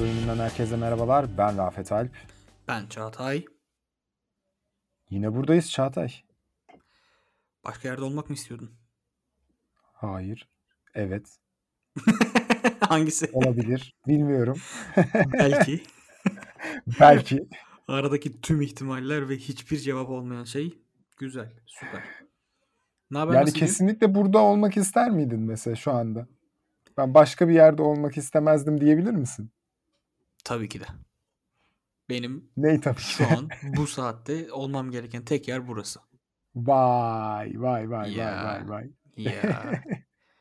Eski Dizin 66. bölümünden herkese merhabalar. Ben Rafet Alp. Ben Çağatay. Yine buradayız Çağatay. Başka yerde olmak mı istiyordun? Hayır. Evet. Hangisi? Olabilir. Bilmiyorum. Belki. Belki. Aradaki tüm ihtimaller ve hiçbir cevap olmayan şey güzel. Süper. Ne haber Yani nasıl gidiyor? kesinlikle burada olmak ister miydin mesela şu anda? Ben başka bir yerde olmak istemezdim diyebilir misin? Tabii ki de. Benim Ney tabii şu an bu saatte olmam gereken tek yer burası. Vay vay vay vay Ya. vay vay. Yeah.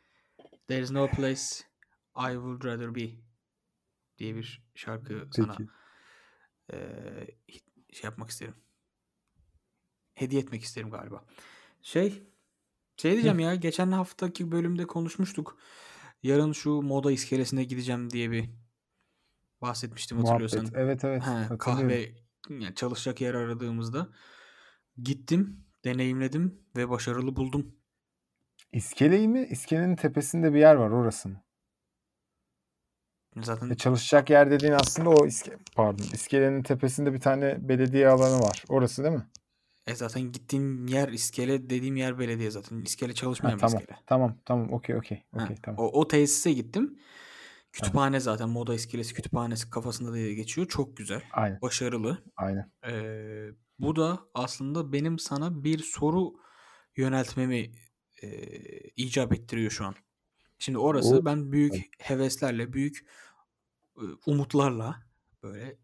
There's no place I would rather be diye bir şarkı sana Peki. eee, şey yapmak isterim. Hediye etmek isterim galiba. Şey, şey diyeceğim ya geçen haftaki bölümde konuşmuştuk. Yarın şu moda iskelesine gideceğim diye bir bahsetmiştim hatırlıyorsan. Muhabbet. Evet evet. Ha, Hatırlıyorum. kahve yani çalışacak yer aradığımızda gittim, deneyimledim ve başarılı buldum. İskeleyi mi? İskelenin tepesinde bir yer var orası mı? Zaten E, çalışacak yer dediğin aslında o iske pardon. İskelenin tepesinde bir tane belediye alanı var. Orası değil mi? e zaten gittiğim yer iskele dediğim yer belediye zaten. İskele Ha, çalışmayan bir tamam. iskele. Tamam. Tamam. Okey okey. Ha, Okey tamam. o, o tesise gittim. Kütüphane zaten moda iskelesi kütüphanesi kafasında diye geçiyor. Çok güzel. Aynen. Başarılı. Aynen. Ee, bu da aslında benim sana bir soru yöneltmemi e, icap ettiriyor şu an. Şimdi orası O ben büyük heveslerle, büyük e, umutlarla böyle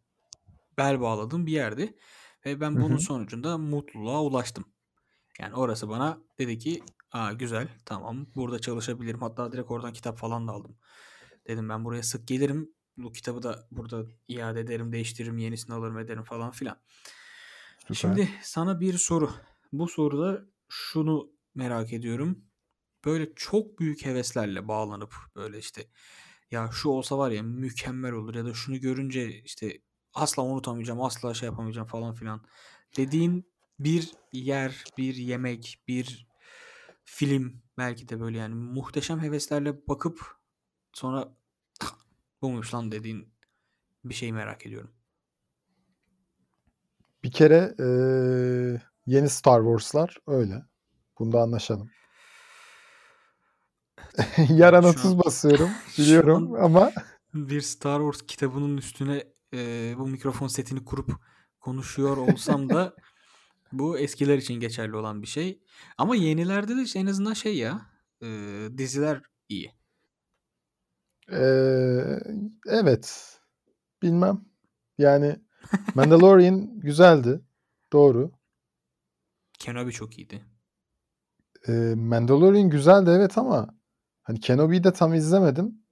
bel bağladığım bir yerdi. Ve ben bunun hı. sonucunda mutluluğa ulaştım. Yani orası bana dedi ki Aa, güzel tamam burada çalışabilirim. Hatta direkt oradan kitap falan da aldım. Dedim ben buraya sık gelirim. Bu kitabı da burada iade ederim, değiştiririm, yenisini alırım ederim falan filan. Süper. Şimdi sana bir soru. Bu soruda şunu merak ediyorum. Böyle çok büyük heveslerle bağlanıp böyle işte ya şu olsa var ya mükemmel olur ya da şunu görünce işte asla unutamayacağım, asla şey yapamayacağım falan filan dediğin bir yer, bir yemek, bir film belki de böyle yani muhteşem heveslerle bakıp sonra buymuş lan dediğin bir şey merak ediyorum. Bir kere eee, yeni Star Wars'lar öyle. Bunda anlaşalım. Yarana tuz an basıyorum biliyorum ama bir Star Wars kitabının üstüne e, bu mikrofon setini kurup konuşuyor olsam da bu eskiler için geçerli olan bir şey. Ama yenilerde de işte en azından şey ya e, diziler iyi. Eee, evet bilmem. Yani Mandalorian güzeldi. Doğru. Kenobi çok iyiydi. Eee, Mandalorian güzeldi evet ama hani Kenobi'yi de tam izlemedim.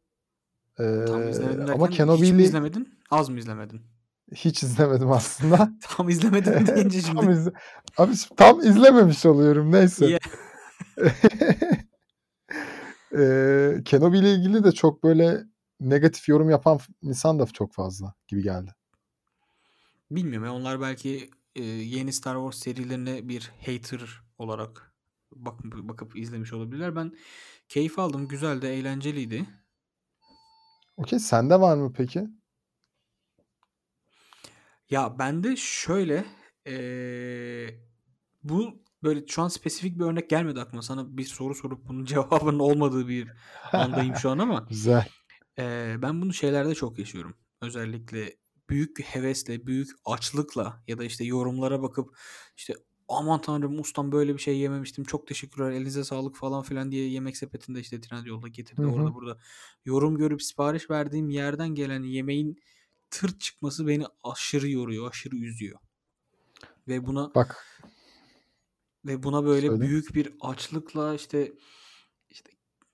Tam Eee, izlemedim ama derken hiç mi izlemedin? Az mı izlemedin? hiç izlemedim aslında. Tam izlemedim deyince Tam şimdi. izle Abi tam izlememiş oluyorum neyse. Ya, Eee Kenobi ile ilgili de çok böyle negatif yorum yapan insan da çok fazla gibi geldi. bilmiyorum ya onlar belki e, yeni Star Wars serilerine bir hater olarak bak, bakıp izlemiş olabilirler. Ben keyif aldım. Güzeldi, eğlenceliydi. Okey sende var mı peki? Ya bende şöyle eee, bu böyle şu an spesifik bir örnek gelmedi aklıma. Sana bir soru sorup bunun cevabının olmadığı bir andayım şu an ama Güzel. eee, ben bunu şeylerde çok yaşıyorum. Özellikle büyük hevesle, büyük açlıkla ya da işte yorumlara bakıp işte aman tanrım ustam böyle bir şey yememiştim. Çok teşekkürler. Elinize sağlık falan filan diye yemek sepetinde işte Trendyol'da getirdi Hı orada burada yorum görüp sipariş verdiğim yerden gelen yemeğin tırt çıkması beni aşırı yoruyor, aşırı üzüyor. Ve buna Bak ve buna böyle söyle. büyük bir açlıkla işte işte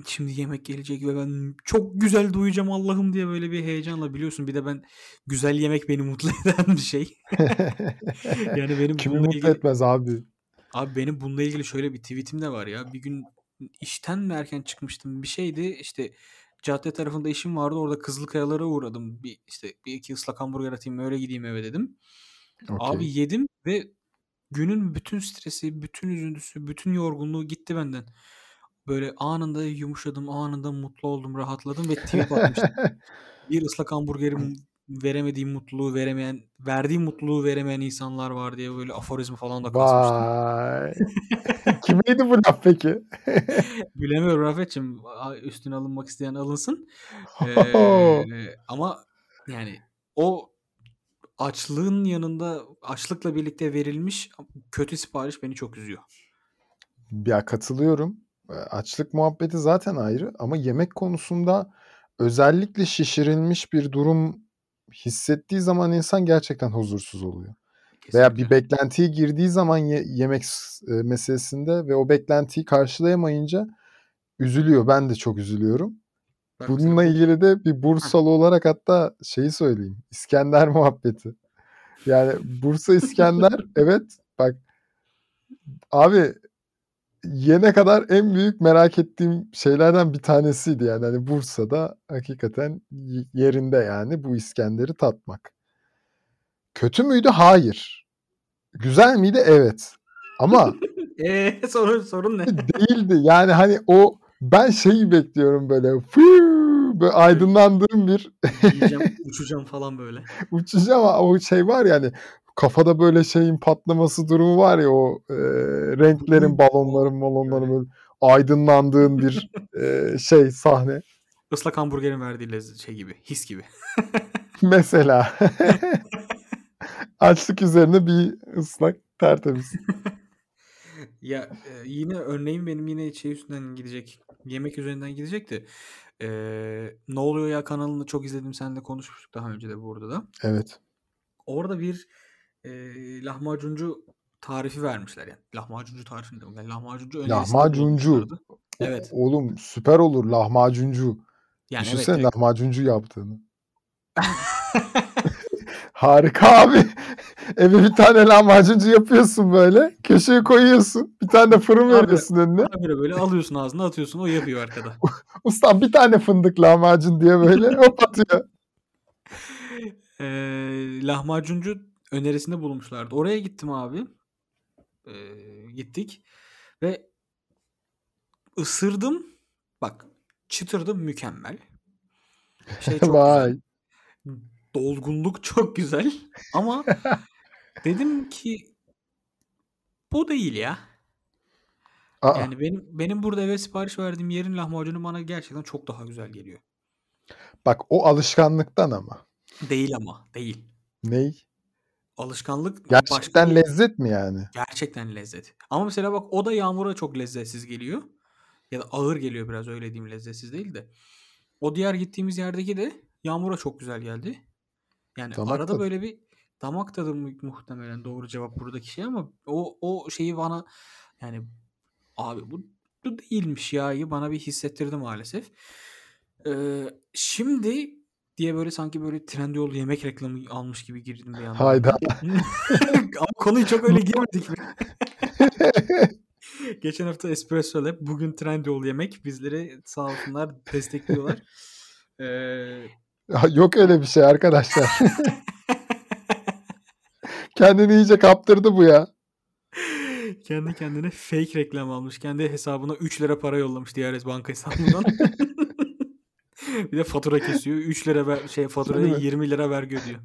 şimdi yemek gelecek ve ben çok güzel duyacağım Allah'ım diye böyle bir heyecanla biliyorsun. Bir de ben güzel yemek beni mutlu eden bir şey. Yani benim bununla mutlu ilgili etmez abi. abi benim bununla ilgili şöyle bir tweetim de var ya. Bir gün işten mi erken çıkmıştım bir şeydi. İşte cadde tarafında işim vardı. Orada Kızılkayalara uğradım. Bir işte bir iki ıslak hamburger atayım öyle gideyim eve dedim. Abi Okey. yedim ve günün bütün stresi, bütün üzüntüsü, bütün yorgunluğu gitti benden. Böyle anında yumuşadım, anında mutlu oldum, rahatladım ve tweet atmıştım. Bir ıslak hamburgerin veremediği mutluluğu veremeyen, verdiği mutluluğu veremeyen insanlar var diye böyle aforizmi falan da kasmıştım. Kimeydi bu laf peki? Bilemiyorum Rafet'cim. Üstüne alınmak isteyen alınsın. Ee, ama yani o açlığın yanında açlıkla birlikte verilmiş kötü sipariş beni çok üzüyor. Ya katılıyorum. Eee, Açlık muhabbeti zaten ayrı ama yemek konusunda özellikle şişirilmiş bir durum hissettiği zaman insan gerçekten huzursuz oluyor. Veya bir Kesinlikle. beklentiye girdiği zaman ye- yemek e, meselesinde ve o beklentiyi karşılayamayınca üzülüyor. Ben de çok üzülüyorum. Bununla bu- ilgili de bir Bursalı olarak hatta şeyi söyleyeyim. İskender muhabbeti. Yani Bursa İskender evet bak abi yene kadar en büyük merak ettiğim şeylerden bir tanesiydi yani. Hani Bursa'da hakikaten yerinde yani bu İskender'i tatmak. Kötü müydü? Hayır. Güzel miydi? Evet. Ama Eee sorun, sorun ne? değildi. Yani hani o ben şeyi bekliyorum böyle fıı, böyle aydınlandığım bir Yiyeceğim, uçacağım falan böyle. uçacağım ama o şey var yani kafada böyle şeyin patlaması durumu var ya o e, renklerin balonların balonların böyle aydınlandığın bir e, şey sahne Islak hamburgerin verdiği lezzet şey gibi, his gibi. mesela açlık üzerine bir ıslak tertemiz. Ya e, yine örneğin benim yine şey üstünden gidecek. Yemek üzerinden gidecekti. Ee, ne oluyor ya kanalını çok izledim. Seninle konuşmuştuk daha önce de burada da. Evet. Orada bir e, lahmacuncu tarifi vermişler yani. Lahmacuncu tarifi ne demek? Yani lahmacuncu önerisinde Lahmacuncu. bulunmuşlardı. O- Evet. Oğlum süper olur lahmacuncu. Yani evet Düşünsene direkt- lahmacuncu yaptığını. Harika abi. Eve bir tane lahmacuncu yapıyorsun böyle. Köşeye koyuyorsun. Bir tane de fırın Abi- veriyorsun önüne. Habire böyle alıyorsun ağzına atıyorsun o yapıyor arkada. Ustam bir tane fındık lahmacun diye böyle hop atıyor. Ee, lahmacuncu önerisinde bulunmuşlardı. Oraya gittim abi. Ee, gittik ve ısırdım. Bak çıtırdı mükemmel. Şey çok Vay. güzel. Dolgunluk çok güzel. Ama dedim ki bu değil ya. Aa, Yani benim benim burada eve sipariş verdiğim yerin lahmacunu bana gerçekten çok daha güzel geliyor. bak o alışkanlıktan ama. Değil ama değil. Ney? Alışkanlık Gerçekten başka lezzet mi yani? Gerçekten lezzet. Ama mesela bak o da yağmura çok lezzetsiz geliyor. Ya da ağır geliyor biraz öyle diyeyim lezzetsiz değil de. O diğer gittiğimiz yerdeki de yağmura çok güzel geldi. Yani Damak arada tadı. böyle bir damak tadı mu- muhtemelen doğru cevap buradaki şey ama o o şeyi bana yani abi bu, bu değilmiş ya bana bir hissettirdi maalesef. Ee, şimdi diye böyle sanki böyle Trendyol yemek reklamı almış gibi girdim bir yandan. Hayda. Ama konuyu çok öyle girmedik mi? Geçen hafta Espresso Lab, bugün Trendyol yemek. Bizleri sağ olsunlar destekliyorlar. Ee, Yok öyle bir şey arkadaşlar. Kendini iyice kaptırdı bu ya. kendi kendine fake reklam almış. Kendi hesabına 3 lira para yollamış DRS banka hesabından. bir de fatura kesiyor. 3 lira ver, şey faturaya Değil mi? 20 lira vergi ödüyor.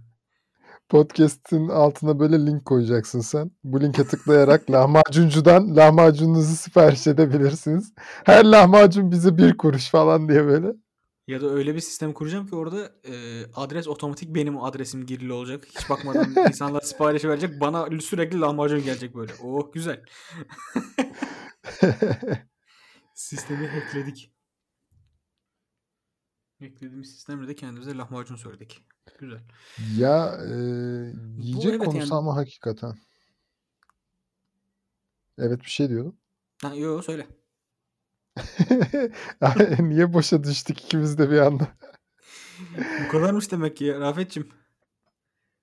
Podcast'in altına böyle link koyacaksın sen. Bu linke tıklayarak lahmacuncudan lahmacununuzu sipariş edebilirsiniz. Her lahmacun bize bir kuruş falan diye böyle. Ya da öyle bir sistem kuracağım ki orada e, adres otomatik benim adresim girili olacak. Hiç bakmadan insanlar siparişi verecek. Bana sürekli lahmacun gelecek böyle. Oh güzel. Sistemi hackledik. Hacklediğimiz sistemle de kendimize lahmacun söyledik. Güzel. ya e, yiyecek evet konusu yani- ama hakikaten. Evet bir şey diyordum. Ha, yo söyle. Niye boşa düştük ikimiz de bir anda? Bu kadarmış demek ki Rafet'cim.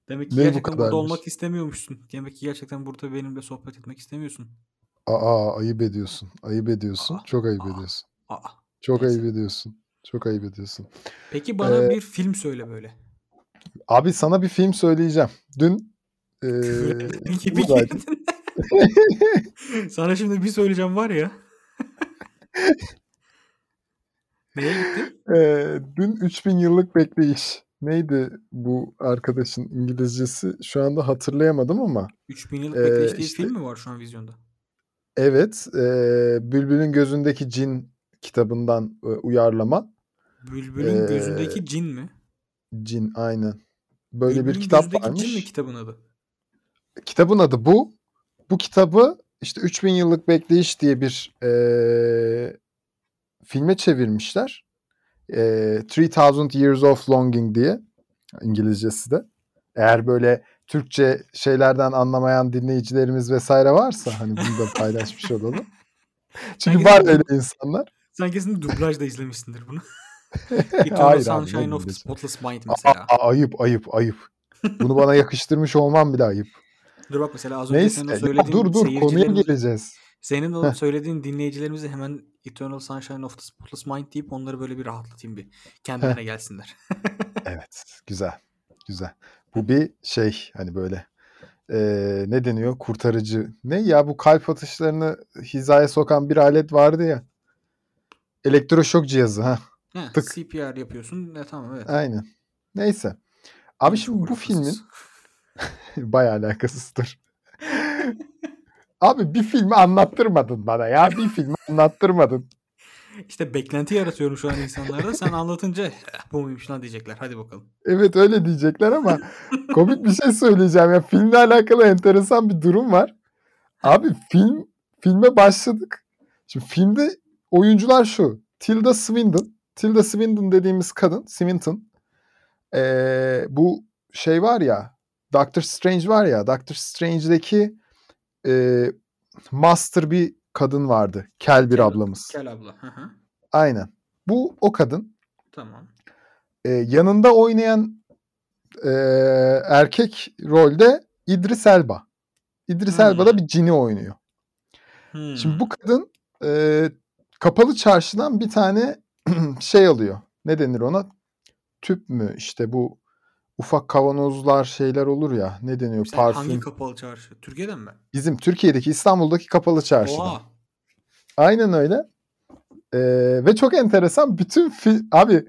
Demek ki Ne bu gerçekten burada kadarmış? olmak istemiyormuşsun. Demek ki gerçekten burada benimle sohbet etmek istemiyorsun. Aa ayıp ediyorsun. Ayıp ediyorsun. Aa, Çok ayıp aa. ediyorsun. Aa. Çok Neyse. ayıp ediyorsun. Çok ayıp ediyorsun. Peki bana Ee, bir film söyle böyle. Abi sana bir film söyleyeceğim. Dün e. Sana şimdi bir söyleyeceğim var ya. Neye gittin? Ee, dün 3000 yıllık bekleyiş. Neydi bu arkadaşın İngilizcesi? Şu anda hatırlayamadım ama. 3000 yıllık Ee, bekleyiş diye işte- film mi var şu an vizyonda? Evet, e, Bülbül'ün Gözündeki Cin kitabından e, uyarlama. Bülbül'ün Ee, gözündeki cin mi? Cin aynen. Böyle Bülbül'ün bir kitap gözündeki varmış. cin mi kitabın adı? Kitabın adı bu. Bu kitabı işte 3000 yıllık bekleyiş diye bir e, filme çevirmişler. E, 3000 Years of Longing diye İngilizcesi de. Eğer böyle Türkçe şeylerden anlamayan dinleyicilerimiz vesaire varsa hani bunu da paylaşmış olalım. Çünkü Sen var öyle insanlar. Sen kesin dublajda izlemişsindir bunu. Eternal Sunshine ne of the? Spotless Mind mesela. aa, ayıp ayıp ayıp. Bunu bana yakıştırmış olmam bile ayıp. Dur bak mesela az önce Neyse senin o ya söylediğin dur dur konuya geleceğiz. Senin o söylediğin dinleyicilerimize hemen Eternal Sunshine of the Spotless Mind deyip onları böyle bir rahatlatayım bir. Kendilerine gelsinler. Evet güzel güzel. Bu bir şey hani böyle eee, ne deniyor kurtarıcı. Ne ya bu kalp atışlarını hizaya sokan bir alet vardı ya. Elektroşok cihazı ha. Heh, Tık. CPR yapıyorsun. E, tamam evet. Aynen. Neyse. Abi şimdi bu filmin bayağı alakasızdır. Abi bir filmi anlattırmadın bana ya. Bir filmi anlattırmadın. İşte beklenti yaratıyorum şu an insanlarda. Sen anlatınca "Eh, bu muymuş lan diyecekler. Hadi bakalım. Evet öyle diyecekler ama komik bir şey söyleyeceğim ya. Filmle alakalı enteresan bir durum var. Abi film filme başladık. Şimdi filmde oyuncular şu. Tilda Swinton. Tilda Swinton dediğimiz kadın. Swinton. Ee, bu şey var ya. Doctor Strange var ya. Doctor Strange'deki e, master bir kadın vardı. Kel bir Kel- ablamız. Kel abla. Hı hı. Aynen. Bu o kadın. Tamam. Ee, yanında oynayan e, erkek rolde İdris Elba. İdris Hmm. Elba da bir cini oynuyor. Hmm. Şimdi bu kadın e, kapalı çarşıdan bir tane şey alıyor. Ne denir ona? Tüp mü? İşte bu ufak kavanozlar şeyler olur ya. Ne deniyor? Sen Parfüm. hangi kapalı çarşı? Türkiye'den mi? Bizim Türkiye'deki İstanbul'daki kapalı çarşıdan. Oha. Aynen öyle. Ee, ve çok enteresan bütün fi- abi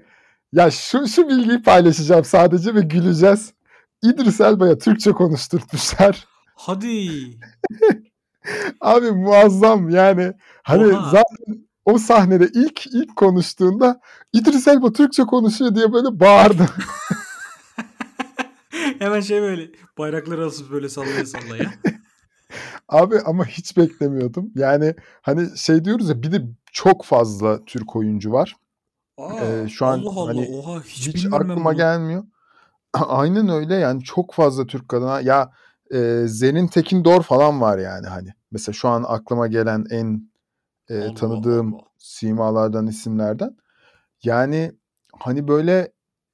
ya şu şu bilgiyi paylaşacağım sadece ve güleceğiz. İdris Elba'ya Türkçe konuşturtmuşlar. Hadi. Abi muazzam yani. Hani Oha. zaten o sahnede ilk ilk konuştuğunda İdris Elba Türkçe konuşuyor diye böyle bağırdı. Hemen şey böyle bayrakları asıp böyle sallaya sallaya. Abi ama hiç beklemiyordum. Yani hani şey diyoruz ya bir de çok fazla Türk oyuncu var. Aa, Ee, şu an Allah Allah hani oha hiç, hiç aklıma bunu. gelmiyor. Aynen öyle yani çok fazla Türk kadına ya e, Zerin Tekindor falan var yani hani. Mesela şu an aklıma gelen en e, Allah tanıdığım Allah. simalardan isimlerden. Yani hani böyle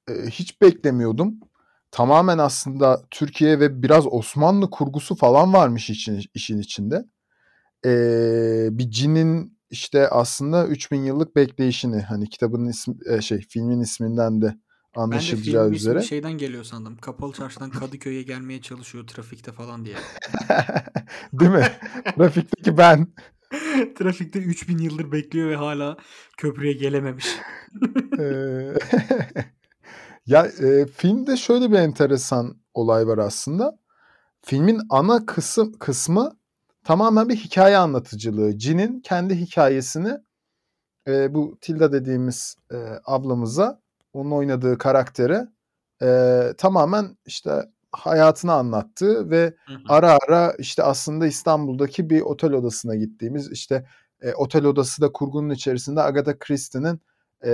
e, hiç beklemiyordum. Tamamen aslında Türkiye ve biraz Osmanlı kurgusu falan varmış için, işin içinde. E, bir cinin işte aslında 3000 yıllık bekleyişini hani kitabın ismi e, şey filmin isminden de Ben de anlaşılacağı ismi üzere. şeyden geliyor sandım. Kapalı çarşıdan Kadıköy'e gelmeye çalışıyor trafikte falan diye. Değil mi? Trafikteki ben. Trafikte 3000 yıldır bekliyor ve hala köprüye gelememiş. Ya e, filmde şöyle bir enteresan olay var aslında. Filmin ana kısım kısmı tamamen bir hikaye anlatıcılığı. Cin'in kendi hikayesini e, bu Tilda dediğimiz e, ablamıza onun oynadığı karaktere e, tamamen işte hayatını anlattığı ve Hı hı. ara ara işte aslında İstanbul'daki bir otel odasına gittiğimiz işte e, otel odası da kurgunun içerisinde Agatha Christie'nin e,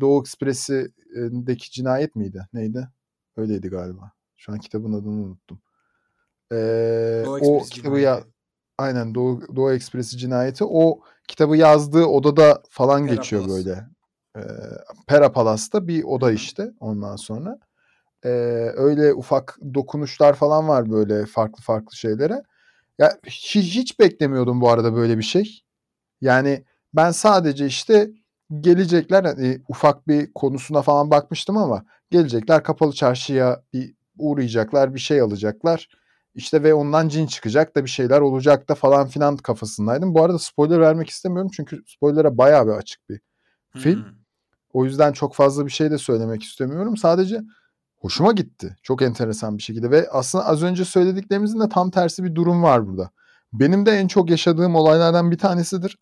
Doğu Ekspresi'ndeki cinayet miydi? Neydi? Öyleydi galiba. Şu an kitabın adını unuttum. E, Doğu o kitabı ya aynen Doğu, Doğu Ekspresi cinayeti o kitabı yazdığı odada falan Pera geçiyor Palace. böyle. E, Pera Palas'ta bir oda işte ondan sonra. E, öyle ufak dokunuşlar falan var böyle farklı farklı şeylere. Ya hiç, hiç beklemiyordum bu arada böyle bir şey. Yani ben sadece işte gelecekler hani ufak bir konusuna falan bakmıştım ama gelecekler kapalı çarşıya bir uğrayacaklar bir şey alacaklar. İşte ve ondan cin çıkacak da bir şeyler olacak da falan filan kafasındaydım. Bu arada spoiler vermek istemiyorum çünkü spoiler'a bayağı bir açık bir film. Hmm. O yüzden çok fazla bir şey de söylemek istemiyorum. Sadece hoşuma gitti. Çok enteresan bir şekilde ve aslında az önce söylediklerimizin de tam tersi bir durum var burada. Benim de en çok yaşadığım olaylardan bir tanesidir.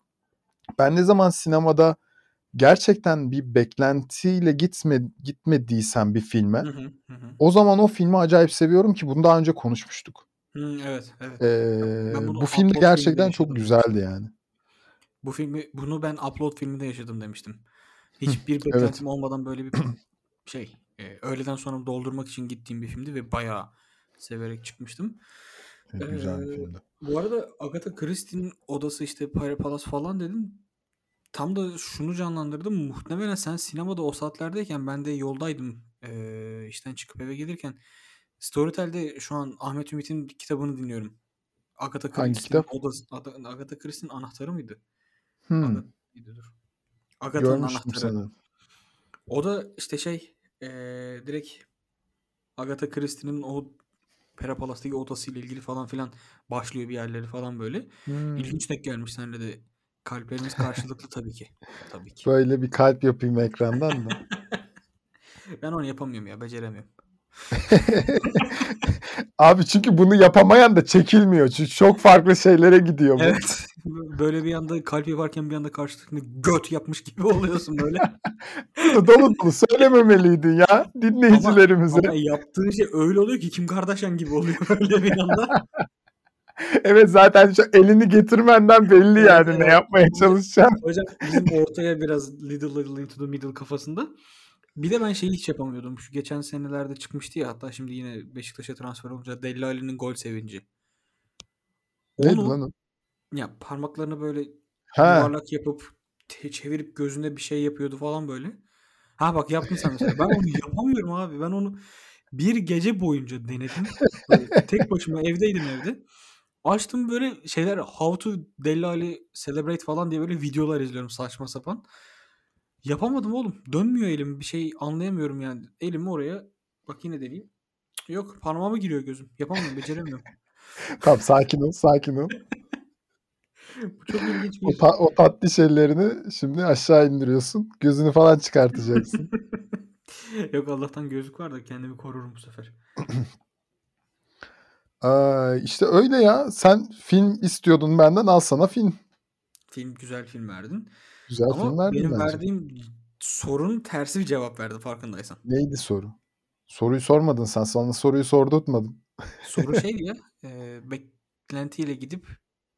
Ben ne zaman sinemada gerçekten bir beklentiyle gitme gitmediysem bir filme Hı hı, hı o zaman o filmi acayip seviyorum ki bunu daha önce konuşmuştuk. Hı, evet, evet. Ee, bu film de gerçekten çok yaşadım. güzeldi yani. Bu filmi bunu ben Upload filminde yaşadım demiştim. Hiçbir Evet. beklentim olmadan böyle bir şey e, öğleden sonra doldurmak için gittiğim bir filmdi ve bayağı severek çıkmıştım. Güzel bir Ee, filmdi. bu arada Agatha Christie'nin odası işte Pire Palace falan dedim. Tam da şunu canlandırdım. Muhtemelen sen sinemada o saatlerdeyken ben de yoldaydım. Ee, işten çıkıp eve gelirken. Storytel'de şu an Ahmet Ümit'in kitabını dinliyorum. Agatha Hangi Christie'nin kitap? odası. Agatha Christie'nin anahtarı mıydı? Hmm, Agatha, dur. Agatha'nın görmüştüm anahtarı. sanırım. O da işte şey eee, direkt Agatha Christie'nin o Pera Palas'taki odasıyla ilgili falan filan başlıyor bir yerleri falan böyle. Hmm, İlginç denk gelmiş senle de. Kalplerimiz karşılıklı tabii ki. Tabii ki. Böyle bir kalp yapayım ekrandan da. Ben onu yapamıyorum ya. Beceremiyorum. Abi çünkü bunu yapamayan da çekilmiyor. Çünkü çok farklı şeylere gidiyor bu. Evet. Böyle bir anda kalp yaparken bir anda karşılıklı göt yapmış gibi oluyorsun böyle. Dolu dolu söylememeliydin ya ama, dinleyicilerimize. ama yaptığın şey öyle oluyor ki Kim Kardashian gibi oluyor böyle bir anda. Evet zaten şu elini getirmenden belli Evet yani ne evet. yapmaya çalışacağım. Hocam bizim ortaya biraz little little into the middle kafasında. Bir de ben şeyi hiç yapamıyordum. Şu geçen senelerde çıkmıştı ya hatta şimdi yine Beşiktaş'a transfer olunca Deli Ali'nin gol sevinci. Neydi Onu lan o? ya parmaklarını böyle Ha yuvarlak yapıp te- çevirip gözünde bir şey yapıyordu falan böyle. Ha bak yaptın sen mesela. Ben onu yapamıyorum abi. Ben onu bir gece boyunca denedim. Böyle tek başıma evdeydim evde. Açtım böyle şeyler How to Deli Ali Celebrate falan diye böyle videolar izliyorum saçma sapan. Yapamadım oğlum. Dönmüyor elim. Bir şey anlayamıyorum yani. Elimi oraya bak yine deneyeyim. Yok parmağıma giriyor gözüm. Yapamıyorum. Beceremiyorum. tamam sakin ol sakin ol. Bu çok ilginç O, bir ta- o tatlış ellerini şimdi aşağı indiriyorsun. Gözünü falan çıkartacaksın. Yok Allah'tan gözlük var da kendimi korurum bu sefer. Aa, işte öyle ya. Sen film istiyordun benden al sana film. Film güzel film verdin. Güzel film Ama verdin benim bence. verdiğim sorunun tersi bir cevap verdi farkındaysan. Neydi soru? Soruyu sormadın sen. Sana soruyu sordurtmadın. Soru şeydi ya e, beklentiyle gidip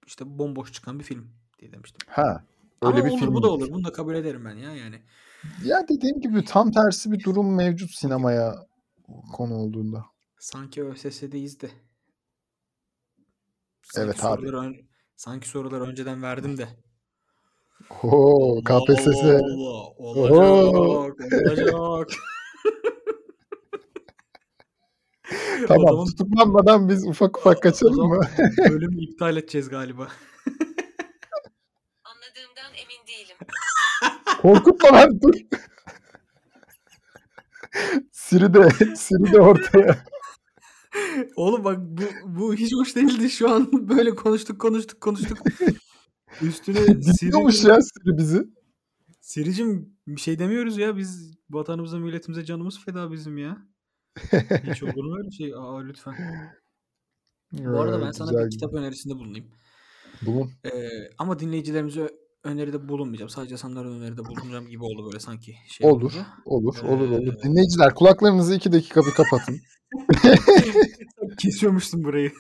işte bomboş çıkan bir film diye demiştim. Ha. Öyle Ama bir olur film bu da olur. Bunu da kabul ederim ben ya yani. Ya dediğim gibi tam tersi bir durum mevcut sinemaya konu olduğunda. Sanki ÖSS'deyiz de. Sanki Evet abi. ön- sanki soruları önceden verdim de. Oo, KPSS. Allah Oo. olacak olacak. Tamam zaman tutuklanmadan biz ufak ufak kaçalım mı? bölümü iptal edeceğiz galiba. Anladığımdan emin değilim. Korkutma lan dur. Siri de, Siri de ortaya. Oğlum bak bu, bu hiç hoş değildi. Şu an böyle konuştuk konuştuk konuştuk. Üstüne Dinliyormuş ya Siri bizi. Siri'cim bir şey demiyoruz ya. Biz vatanımıza milletimize canımız feda bizim ya. Hiç olur mu öyle şey? Aa lütfen. Bu arada ben sana güzel bir kitap önerisinde bulunayım. Bulun. Ee, ama dinleyicilerimize öneride bulunmayacağım. Sadece sana öneride bulunacağım gibi oldu böyle sanki şey Olur. Olur. Olur. Olur. Ee, Dinleyiciler kulaklarınızı iki dakika bir kapatın. kesiyormuşsun burayı.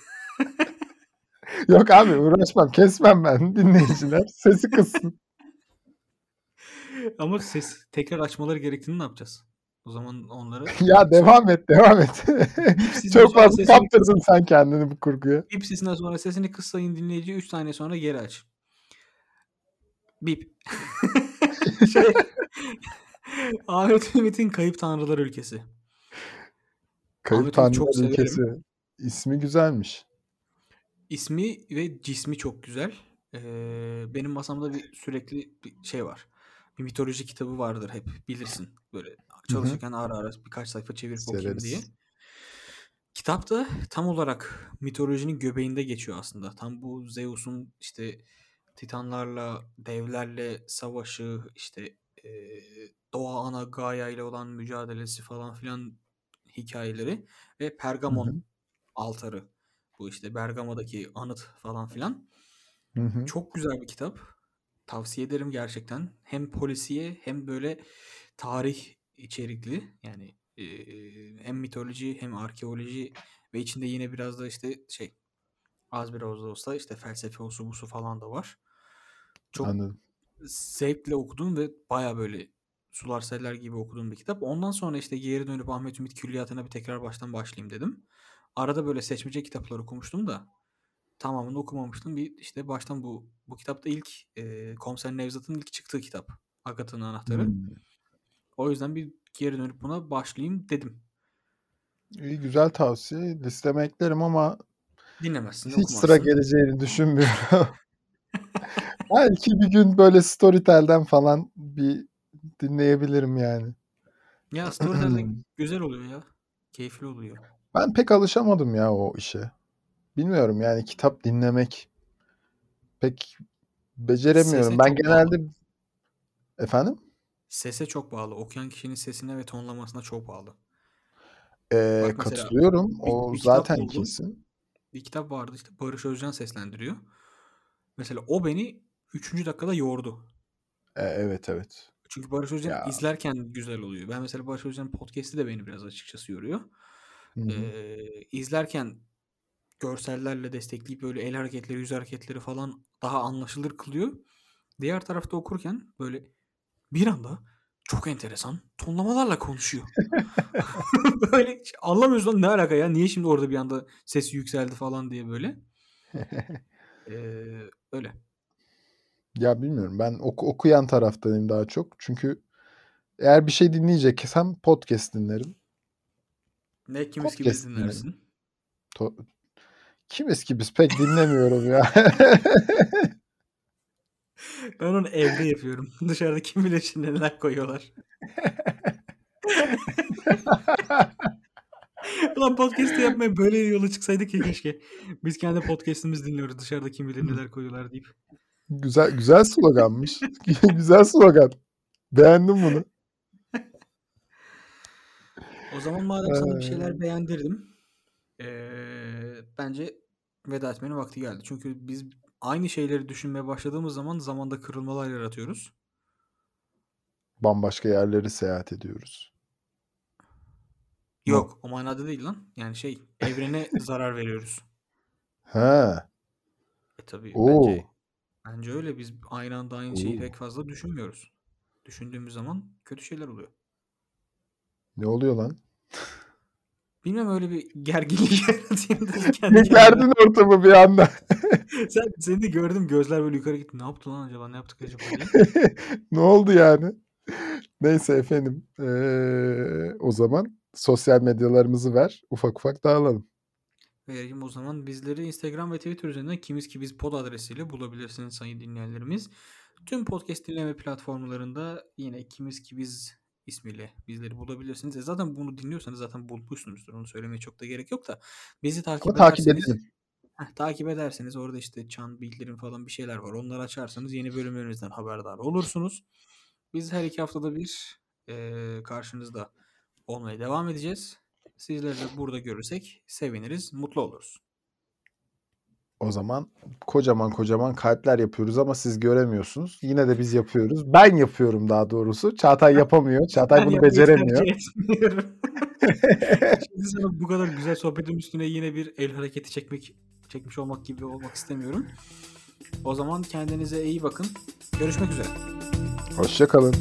Yok abi uğraşmam. Kesmem ben dinleyiciler. Sesi kıssın. Ama ses tekrar açmaları gerektiğini ne yapacağız? O zaman onları ya devam et. Devam et. Çok fazla sesini kaptırdın sen kendini bu kurguya. bip sesinden sonra sesini kıssayın dinleyici 3 saniye sonra geri aç. Bip. şey, Ahmet Ümit'in Kayıp Tanrılar Ülkesi. Kayıp Ahmet çok Tanrılar severim. ülkesi. İsmi güzelmiş. İsmi ve cismi çok güzel. Ee, benim masamda bir sürekli bir şey var. Bir mitoloji kitabı vardır hep bilirsin. Böyle çalışırken ara ara birkaç sayfa çevirip okuyayım diye. Severiz. Kitap da tam olarak mitolojinin göbeğinde geçiyor aslında. Tam bu Zeus'un işte Titanlarla, devlerle savaşı, işte doğa ana Gaia ile olan mücadelesi falan filan hikayeleri ve Hı Pergamon hı. altarı. Bu işte Bergama'daki anıt falan filan. Hı hı. Çok güzel bir kitap. Tavsiye ederim gerçekten. Hem polisiye hem böyle tarih içerikli. Yani e, hem mitoloji hem arkeoloji ve içinde yine biraz da işte şey az biraz da olsa işte felsefe busu falan da var. Çok Anladım. zevkle okudum ve baya böyle sular seller gibi okuduğum bir kitap. Ondan sonra işte geri dönüp Ahmet Ümit Külliyatı'na bir tekrar baştan başlayayım dedim. Arada böyle seçmece kitaplar okumuştum da tamamını okumamıştım. Bir işte baştan bu bu kitapta ilk e, Komiser Nevzat'ın ilk çıktığı kitap. Agatha'nın Anahtarı. Hmm. O yüzden bir geri dönüp buna başlayayım dedim. İyi güzel tavsiye. Listeme eklerim ama Dinlemezsin, hiç okumazsın. sıra geleceğini düşünmüyorum. Belki bir gün böyle Storytel'den falan bir dinleyebilirim yani. Ya Storytel'de güzel oluyor ya. Keyifli oluyor. Ben pek alışamadım ya o işe. Bilmiyorum yani kitap dinlemek pek beceremiyorum. Sese Ben genelde bağlı. efendim Sese çok bağlı. Okuyan kişinin sesine ve tonlamasına çok bağlı. Ee, Bak katılıyorum. bir, O bir zaten buldum. kesin. Bir kitap vardı işte Barış Özcan seslendiriyor. Mesela o beni 3. dakikada yordu. Ee, evet evet. Çünkü Barış Özcan Ya. izlerken güzel oluyor. Ben mesela Barış Özcan'ın podcast'i de beni biraz açıkçası yoruyor. Hı hı. Ee, izlerken görsellerle destekleyip böyle el hareketleri, yüz hareketleri falan daha anlaşılır kılıyor. Diğer tarafta okurken böyle bir anda çok enteresan tonlamalarla konuşuyor. böyle anlamıyoruz lan ne alaka ya? Niye şimdi orada bir anda sesi yükseldi falan diye böyle. Ee, öyle. Ya bilmiyorum. Ben oku- okuyan taraftayım daha çok. Çünkü eğer bir şey dinleyeceksem podcast dinlerim. Ne kimiz gibi Podcast dinlerim. dinlersin. To- Kimiz ki biz pek dinlemiyorum ya. Ben onu evde yapıyorum. Dışarıda kim bilir neler koyuyorlar. Ulan podcast'i yapmaya böyle yola çıksaydık ya keşke. Biz kendi podcast'imizi dinliyoruz. Dışarıda kim bilir neler koyuyorlar deyip. Güzel güzel sloganmış. güzel slogan. Beğendim bunu. O zaman madem sana bir Ee, şeyler beğendirdim. ee, bence veda etmenin vakti geldi. Çünkü biz aynı şeyleri düşünmeye başladığımız zaman zamanda kırılmalar yaratıyoruz. bambaşka yerleri seyahat ediyoruz. Mu? Yok o manada değil lan. Yani şey evrene zarar veriyoruz. Ha. E tabii Oo. bence bence öyle. Biz aynı anda aynı şeyi Oo. pek fazla düşünmüyoruz. Düşündüğümüz zaman kötü şeyler oluyor. Ne oluyor lan? Bilmem öyle bir gerginlik yaratayım. Beklerdin ortamı bir anda. Sen, seni de gördüm gözler böyle yukarı gitti. Ne yaptı lan acaba? Ne yaptık acaba ne oldu yani? Neyse efendim. Ee, o zaman sosyal medyalarımızı ver. Ufak ufak dağılalım. Vereyim o zaman bizleri Instagram ve Twitter üzerinden kimiz ki biz pod adresiyle bulabilirsiniz sayın dinleyenlerimiz. Tüm podcast dinleme platformlarında yine kimiz ki biz ismiyle bizleri bulabilirsiniz. E zaten bunu dinliyorsanız zaten bulmuşsunuzdur. Onu söylemeye çok da gerek yok da. Bizi takip Ama takip edelim. Heh, takip ederseniz orada işte çan, bildirim falan bir şeyler var. Onları açarsanız yeni bölümlerimizden haberdar olursunuz. Biz her iki haftada bir eee, karşınızda olmaya devam edeceğiz. Sizleri de burada görürsek seviniriz, mutlu oluruz. O zaman kocaman kocaman kalpler yapıyoruz ama siz göremiyorsunuz. Yine de biz yapıyoruz. Ben yapıyorum daha doğrusu. Çağatay yapamıyor. Çağatay Ben bunu beceremiyor. Şimdi sana bu kadar güzel sohbetin üstüne yine bir el hareketi çekmek çekmiş olmak gibi olmak istemiyorum. O zaman kendinize iyi bakın. Görüşmek üzere. Hoşça kalın.